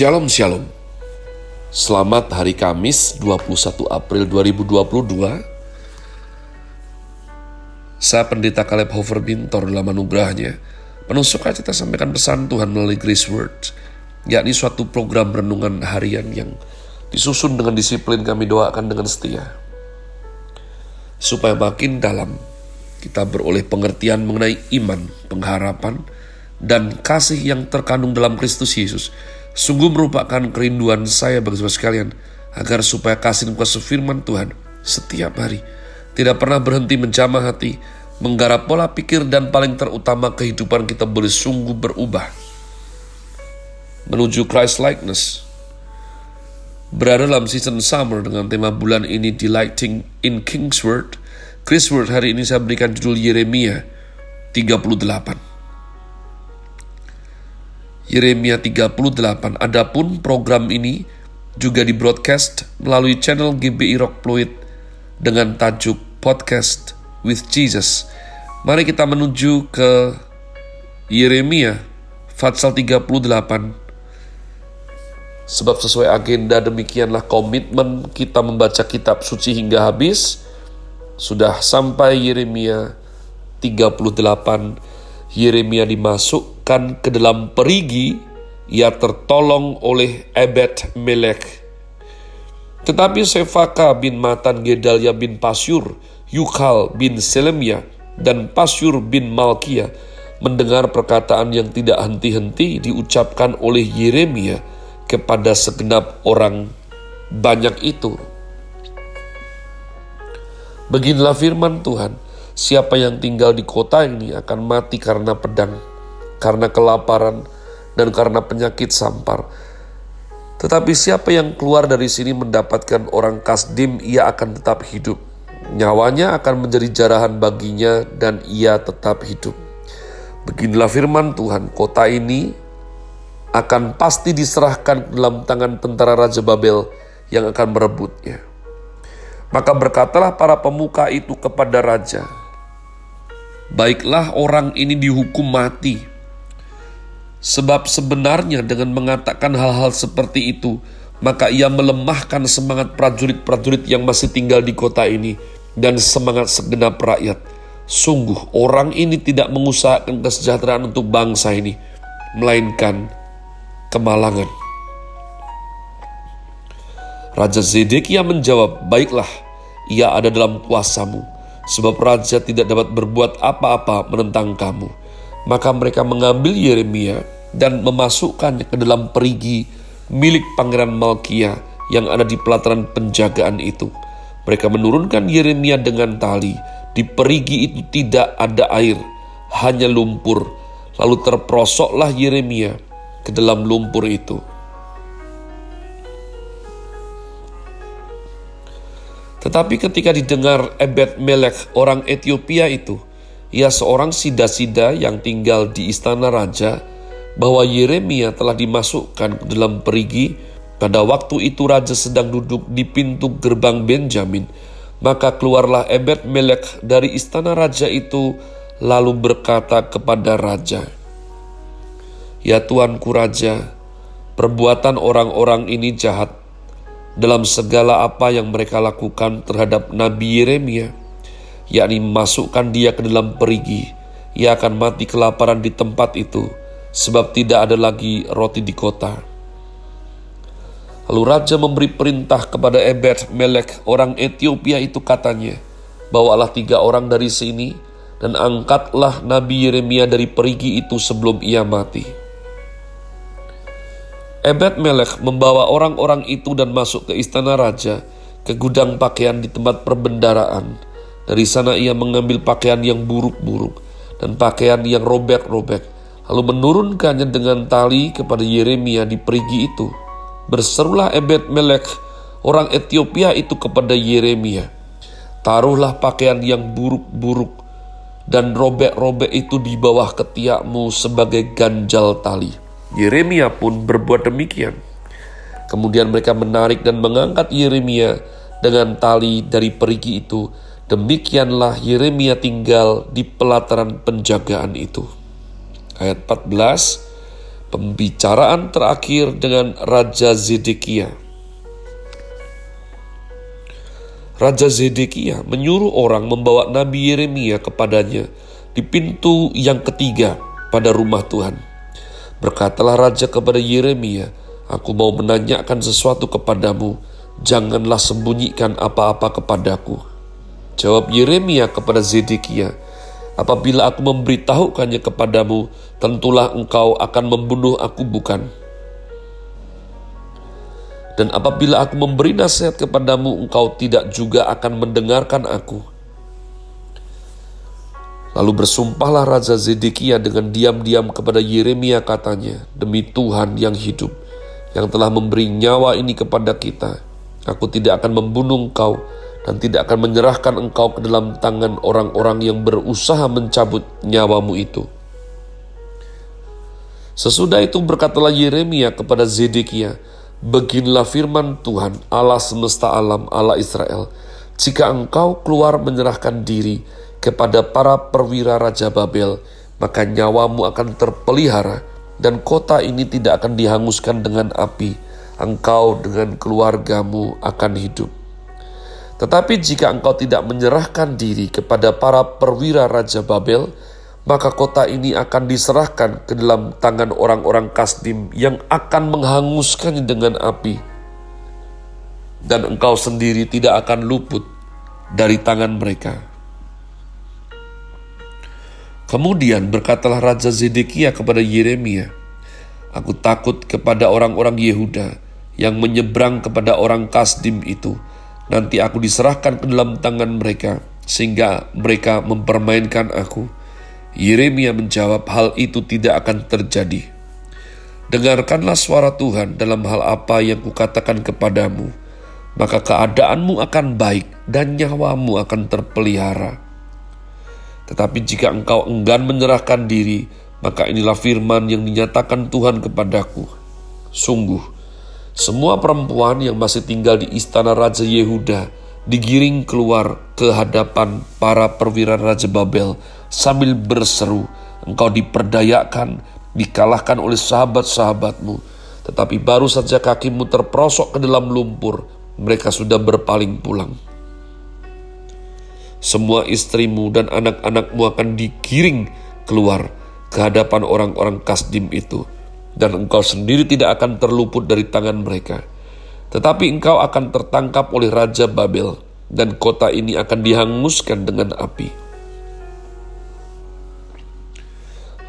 Shalom Shalom. Selamat hari Kamis 21 April 2022 Saya pendeta Caleb Hofer Bintor dalam anugerahnya. Penuh kita sampaikan pesan Tuhan melalui Grace Word yakni suatu program renungan harian yang disusun dengan disiplin kami doakan dengan setia. Supaya makin dalam kita beroleh pengertian mengenai iman, pengharapan, dan kasih yang terkandung dalam Kristus Yesus Sungguh merupakan kerinduan saya bagi saudara sekalian agar supaya kasih dan kuasa firman Tuhan setiap hari tidak pernah berhenti menjamah hati, menggarap pola pikir dan paling terutama kehidupan kita boleh sungguh berubah menuju Christ likeness. Berada dalam season summer dengan tema bulan ini Delighting in King's Word. Hari ini saya berikan judul Yeremia 38. Yeremia 38. Adapun program ini juga di broadcast melalui channel GBI Rock Fluid dengan tajuk Podcast with Jesus. Mari kita menuju ke Yeremia Fatsal 38. Sebab sesuai agenda demikianlah komitmen kita membaca kitab suci hingga habis. Sudah sampai Yeremia 38 Yeremia dimasukkan ke dalam perigi, ia tertolong oleh Ebed Melek. Tetapi Sefaka bin Matan Gedalia bin Pasyur, Yukal bin Selemia, dan Pasyur bin Malkia mendengar perkataan yang tidak henti-henti diucapkan oleh Yeremia kepada segenap orang banyak itu. Beginilah firman Tuhan, Siapa yang tinggal di kota ini akan mati karena pedang, karena kelaparan, dan karena penyakit sampar. Tetapi siapa yang keluar dari sini mendapatkan orang Kasdim, ia akan tetap hidup. Nyawanya akan menjadi jarahan baginya dan ia tetap hidup. Beginilah firman Tuhan, kota ini akan pasti diserahkan dalam tangan tentara Raja Babel yang akan merebutnya. Maka berkatalah para pemuka itu kepada raja, Baiklah orang ini dihukum mati. Sebab sebenarnya dengan mengatakan hal-hal seperti itu, maka ia melemahkan semangat prajurit-prajurit yang masih tinggal di kota ini dan semangat segenap rakyat. Sungguh orang ini tidak mengusahakan kesejahteraan untuk bangsa ini, melainkan kemalangan. Raja Zedekia menjawab, Baiklah, ia ada dalam kuasamu, sebab raja tidak dapat berbuat apa-apa menentang kamu. Maka mereka mengambil Yeremia dan memasukkannya ke dalam perigi milik Pangeran Malkia yang ada di pelataran penjagaan itu. Mereka menurunkan Yeremia dengan tali. Di perigi itu tidak ada air, hanya lumpur. Lalu terprosoklah Yeremia ke dalam lumpur itu. Tetapi ketika didengar Ebed Melek orang Ethiopia itu, ia seorang sida-sida yang tinggal di istana raja, bahwa Yeremia telah dimasukkan ke dalam perigi, pada waktu itu raja sedang duduk di pintu gerbang Benjamin, maka keluarlah Ebed Melek dari istana raja itu, lalu berkata kepada raja, Ya tuanku raja, perbuatan orang-orang ini jahat, dalam segala apa yang mereka lakukan terhadap Nabi Yeremia, yakni masukkan dia ke dalam perigi, ia akan mati kelaparan di tempat itu, sebab tidak ada lagi roti di kota. Lalu raja memberi perintah kepada Ebed Melek orang Ethiopia itu katanya, bawalah tiga orang dari sini dan angkatlah Nabi Yeremia dari perigi itu sebelum ia mati. Ebed Melech membawa orang-orang itu dan masuk ke istana raja, ke gudang pakaian di tempat perbendaraan. Dari sana ia mengambil pakaian yang buruk-buruk dan pakaian yang robek-robek, lalu menurunkannya dengan tali kepada Yeremia di perigi itu. Berserulah Ebed Melech, orang Ethiopia itu kepada Yeremia, Taruhlah pakaian yang buruk-buruk dan robek-robek itu di bawah ketiakmu sebagai ganjal tali. Yeremia pun berbuat demikian. Kemudian mereka menarik dan mengangkat Yeremia dengan tali dari perigi itu. Demikianlah Yeremia tinggal di pelataran penjagaan itu. Ayat 14, Pembicaraan terakhir dengan Raja Zedekia. Raja Zedekia menyuruh orang membawa Nabi Yeremia kepadanya di pintu yang ketiga pada rumah Tuhan. Berkatalah Raja kepada Yeremia, Aku mau menanyakan sesuatu kepadamu, janganlah sembunyikan apa-apa kepadaku. Jawab Yeremia kepada Zedekia, Apabila aku memberitahukannya kepadamu, tentulah engkau akan membunuh aku bukan. Dan apabila aku memberi nasihat kepadamu, engkau tidak juga akan mendengarkan aku. Lalu bersumpahlah Raja Zedekia dengan diam-diam kepada Yeremia katanya, Demi Tuhan yang hidup, yang telah memberi nyawa ini kepada kita, aku tidak akan membunuh engkau, dan tidak akan menyerahkan engkau ke dalam tangan orang-orang yang berusaha mencabut nyawamu itu. Sesudah itu berkatalah Yeremia kepada Zedekia, Beginilah firman Tuhan Allah semesta alam Allah Israel, jika engkau keluar menyerahkan diri kepada para perwira Raja Babel, maka nyawamu akan terpelihara dan kota ini tidak akan dihanguskan dengan api, engkau dengan keluargamu akan hidup. Tetapi jika engkau tidak menyerahkan diri kepada para perwira Raja Babel, maka kota ini akan diserahkan ke dalam tangan orang-orang Kasdim yang akan menghanguskannya dengan api. Dan engkau sendiri tidak akan luput dari tangan mereka. Kemudian berkatalah Raja Zedekia kepada Yeremia, Aku takut kepada orang-orang Yehuda yang menyeberang kepada orang Kasdim itu, Nanti aku diserahkan ke dalam tangan mereka, sehingga mereka mempermainkan aku. Yeremia menjawab, hal itu tidak akan terjadi. Dengarkanlah suara Tuhan dalam hal apa yang kukatakan kepadamu, maka keadaanmu akan baik dan nyawamu akan terpelihara. Tetapi jika engkau enggan menyerahkan diri, maka inilah firman yang dinyatakan Tuhan kepadaku. Sungguh, semua perempuan yang masih tinggal di istana Raja Yehuda digiring keluar ke hadapan para perwira Raja Babel sambil berseru, Engkau diperdayakan, dikalahkan oleh sahabat-sahabatmu, tetapi baru saja kakimu terprosok ke dalam lumpur, mereka sudah berpaling pulang. Semua istrimu dan anak-anakmu akan digiring keluar ke hadapan orang-orang Kasdim itu dan engkau sendiri tidak akan terluput dari tangan mereka. Tetapi engkau akan tertangkap oleh Raja Babel, dan kota ini akan dihanguskan dengan api.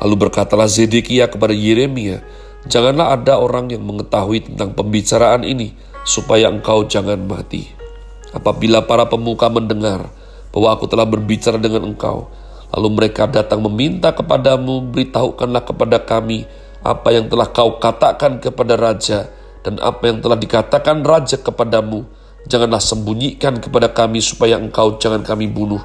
Lalu berkatalah Zedekia kepada Yeremia, Janganlah ada orang yang mengetahui tentang pembicaraan ini, supaya engkau jangan mati. Apabila para pemuka mendengar bahwa aku telah berbicara dengan engkau, lalu mereka datang meminta kepadamu, beritahukanlah kepada kami apa yang telah kau katakan kepada raja dan apa yang telah dikatakan raja kepadamu, janganlah sembunyikan kepada kami supaya engkau jangan kami bunuh.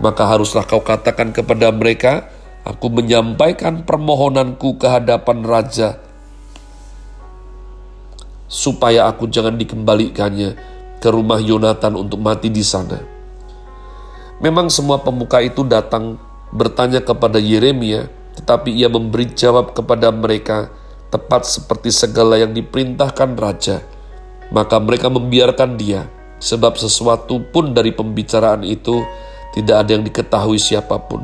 Maka haruslah kau katakan kepada mereka, aku menyampaikan permohonanku ke hadapan raja supaya aku jangan dikembalikannya ke rumah Yonatan untuk mati di sana. Memang semua pemuka itu datang bertanya kepada Yeremia, tetapi ia memberi jawab kepada mereka tepat seperti segala yang diperintahkan raja. Maka mereka membiarkan dia, sebab sesuatu pun dari pembicaraan itu tidak ada yang diketahui siapa pun.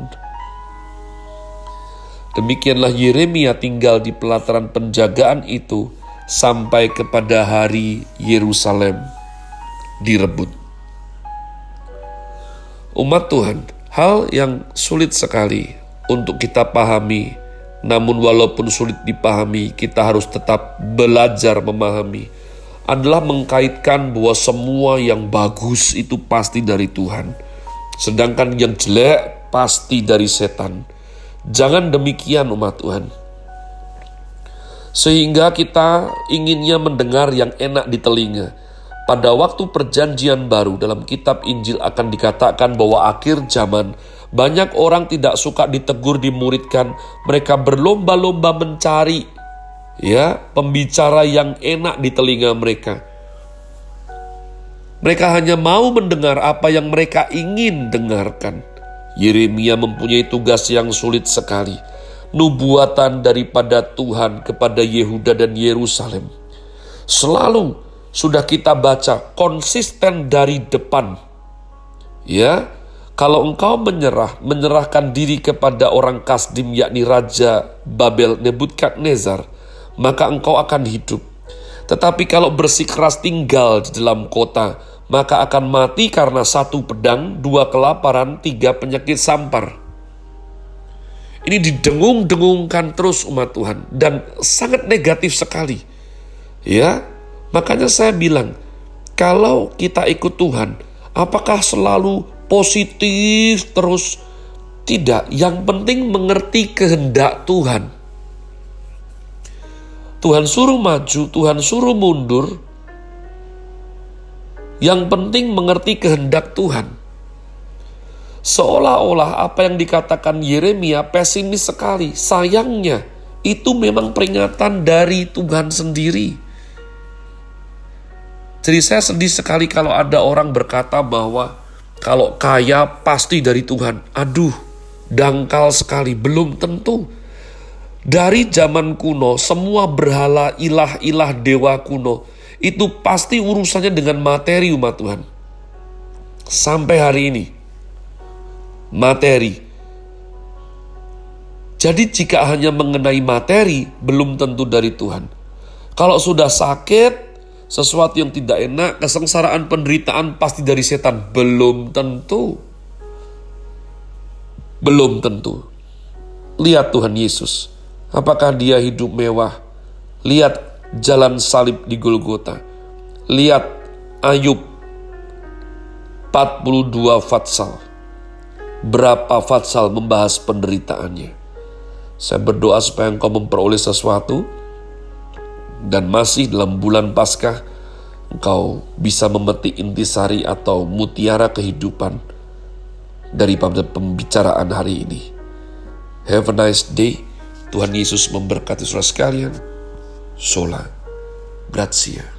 Demikianlah Yeremia tinggal di pelataran penjagaan itu sampai kepada hari Yerusalem direbut. Umat Tuhan, hal yang sulit sekali untuk kita pahami. Namun walaupun sulit dipahami, kita harus tetap belajar memahami. Adalah mengkaitkan bahwa semua yang bagus itu pasti dari Tuhan. Sedangkan yang jelek pasti dari setan. Jangan demikian umat Tuhan. Sehingga kita inginnya mendengar yang enak di telinga. Pada waktu perjanjian baru dalam kitab Injil akan dikatakan bahwa akhir zaman banyak orang tidak suka ditegur, dimuridkan. Mereka berlomba-lomba mencari ya pembicara yang enak di telinga mereka. Mereka hanya mau mendengar apa yang mereka ingin dengarkan. Yeremia mempunyai tugas yang sulit sekali. nubuatan daripada Tuhan kepada Yehuda dan Yerusalem. Selalu sudah kita baca konsisten dari depan. Ya, kalau engkau menyerah, menyerahkan diri kepada orang Kasdim yakni Raja Babel Nebukadnezar, maka engkau akan hidup. Tetapi kalau bersikeras tinggal di dalam kota, maka akan mati karena satu pedang, dua kelaparan, tiga penyakit sampar. Ini didengung-dengungkan terus umat Tuhan dan sangat negatif sekali. Ya, makanya saya bilang, kalau kita ikut Tuhan, apakah selalu positif terus? Tidak, yang penting mengerti kehendak Tuhan. Tuhan suruh maju, Tuhan suruh mundur. Yang penting mengerti kehendak Tuhan. Seolah-olah apa yang dikatakan Yeremia pesimis sekali. Sayangnya, itu memang peringatan dari Tuhan sendiri. Jadi saya sedih sekali kalau ada orang berkata bahwa kalau kaya pasti dari Tuhan. Aduh, dangkal sekali, belum tentu. Dari zaman kuno, semua berhala ilah-ilah dewa kuno itu pasti urusannya dengan materi umat Tuhan. Sampai hari ini, materi. Jadi jika hanya mengenai materi, belum tentu dari Tuhan. Kalau sudah sakit, sesuatu yang tidak enak, kesengsaraan, penderitaan pasti dari setan. Belum tentu. Belum tentu. Lihat Tuhan Yesus. Apakah dia hidup mewah? Lihat jalan salib di Golgota. Lihat Ayub 42 fatsal berapa Fatsal membahas penderitaannya. Saya berdoa supaya engkau memperoleh sesuatu dan masih dalam bulan Paskah engkau bisa memetik intisari atau mutiara kehidupan dari pembicaraan hari ini. Have a nice day. Tuhan Yesus memberkati saudara sekalian. Sola. Grazie.